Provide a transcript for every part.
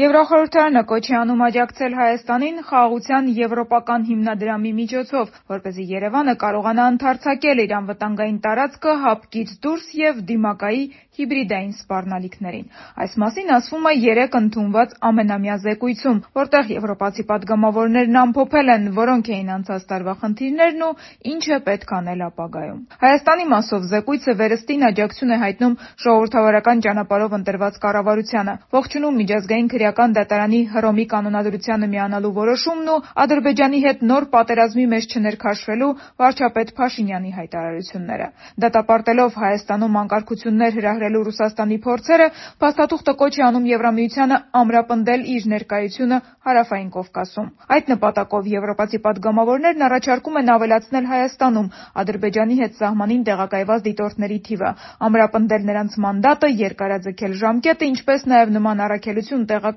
Եվրախորհրդարանը կոչ է անում աջակցել Հայաստանին Խաղաղության եվրոպական հիմնադրամի միջոցով, որպեսզի Երևանը կարողանա ընդարձակել իր անվտանգային տարածքը ՀԱՊԿ-ից դուրս և դիմակայի հիբրիդային սպառնալիքներին: Այս մասին ասվում է երեկ ընդունված ամենամյա զեկույցում, որտեղ եվրոպացի պատգամավորներն ամփոփել են որոնք էին անցած տարվա խնդիրներն ու ինչ է պետք անել ապագայում: Հայաստանի մասով զեկույցը վերըստին աջակցություն է հայտնում ժողովրդավարական ճանապարհով ընտրված կառավարությանը, ողջունում Միջազգային քրեական դատարանի Հռոմի կանոնադրությանը միանալու որոշումն ու Ադրբեջանի հետ նոր պատերազմի մեջ չներքաշվելու վարչապետ Փաշինյանի հայտարարությունները: Դատապարտելով Հայաստանում անկարգություններ հրահրելու Ռուսաստանի փորձերը, փաստաթուղթը կոչ է անում Եվրամիությանը ամրապնդել իր ներկայությունը Հարավային Կովկասում: Այդ նպատակով եվրոպացի պատգամավորներն առաջարկում են ավելացնել Հայաստանում Ադրբեջանի հետ սահմանին տեղակայված դիտորդների թիվը, ամրապնդել նրանց մանդատը, երկարաձգել ժամկետը, ինչպես նաև նման առաքելություն տեղակայել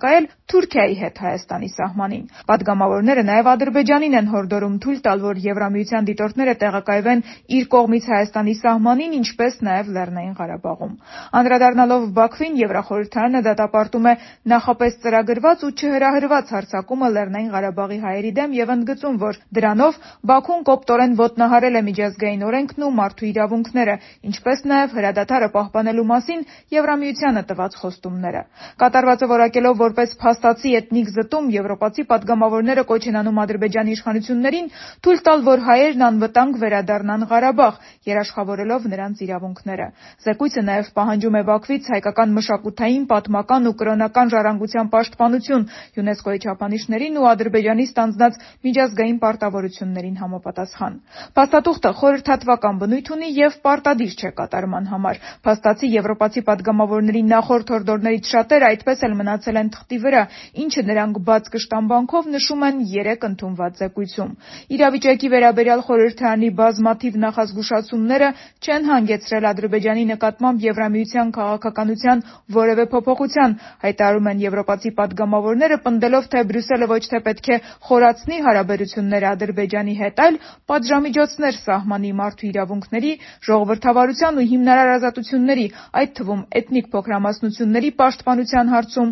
Թուրքիայի հետ Հայաստանի սահմանին: Պատգամավորները նաև Ադրբեջանին են հորդորում թույլ տալ, որ Եվրամիության դիտորդները տեղակայվեն իր կողմից Հայաստանի սահմանին, ինչպես նաև Լեռնային Ղարաբաղում: Անդրադառնալով Բաքվին, Եվրախորհրդարանը դատապարտում է նախապես ծրագրված ու չհրահրված հարձակումը Լեռնային Ղարաբաղի հայերի դեմ և ընդգծում, որ դրանով Բաքուն կոպտորեն ոտնահարել է միջազգային օրենքն ու մարդու իրավունքները, ինչպես նաև հրադադարը պահպանելու մասին Եվրամիությանը տված խոստումները: Կատարվածը որակելով որպես փաստացի էթնիկ զտում, եվրոպացի պատգամավորները կոչ են անում ադրբեջանի իշխանություններին թույլ տալ, որ հայերն անվտանգ վերադառնան Ղարաբաղ՝ երաշխավորելով նրանց իրավունքները: Զեկույցը նաև պահանջում է Բաքվից հայկական մշակութային, պատմական ու կրոնական ժառանգության պաշտպանություն ՅՈՒՆԵՍԿՕ-ի չափանիշներին ու Ադրբեջանի ստանձնած միջազգային պարտավորություններին համապատասխան: Փաստաթուղթը խորհրդատվական բնույթ ունի և պարտադիր չէ կատարման համար: Փաստացի եվրոպացի պատգամավորների նախորդ հորդորներից շատերը այդպես էլ մնացել են թղթի վրա, ինչը նրանք բաց կշտամբանքով նշում են երեկ ընդունված զեկույցում: Իրավիճակի վերաբերյալ խորհրդարանի բազմաթիվ նախազգուշացումները չեն հանգեցրել Ադրբեջանի նկատմամբ Եվրամիության քաղաքականության որևէ փոփոխության, հայտարարում են եվրոպացի պատգամավորները, պնդելով, թե Բրյուսելը ոչ թե պետք է խորացնի հարաբերությունները Ադրբեջանի հետ, այլ պատժամիջոցներ սահմանի մարդու իրավունքների, ժողովրդավարության ու հիմնարար ազատությունների, այդ թվում էթնիկ փոքրամասնությունների պաշտպանության հարցում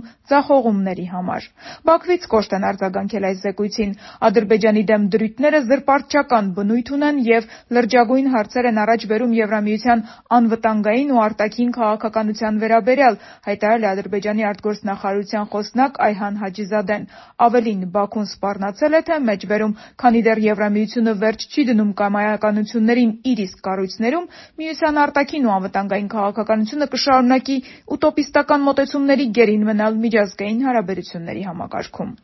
ձախողումների համար: Բաքվից կոշտ են արձագանքել այս զեկույցին: Ադրբեջանի դեմ դրույթները զրպարտչական բնույթ ունեն և լրջագույն հարցեր են առաջ բերում Եվրամիության անվտանգային ու արտաքին քաղաքականության վերաբերյալ, հայտարարել է Ադրբեջանի ԱԳ խոսնակ Այհան Հաջիզադեն: Ավելին, Բաքուն սպառնացել է, թե մեջբերում, քանի դեռ Եվրամիությունը վերջ չի դնում կամայականություններին իր իսկ կառույցներում, Միության արտաքին ու անվտանգային քաղաքականությունը կշարունակի ուտոպիստական մոտեցումների գերին մնալ միջազգային հարաբերությունների համակարգում: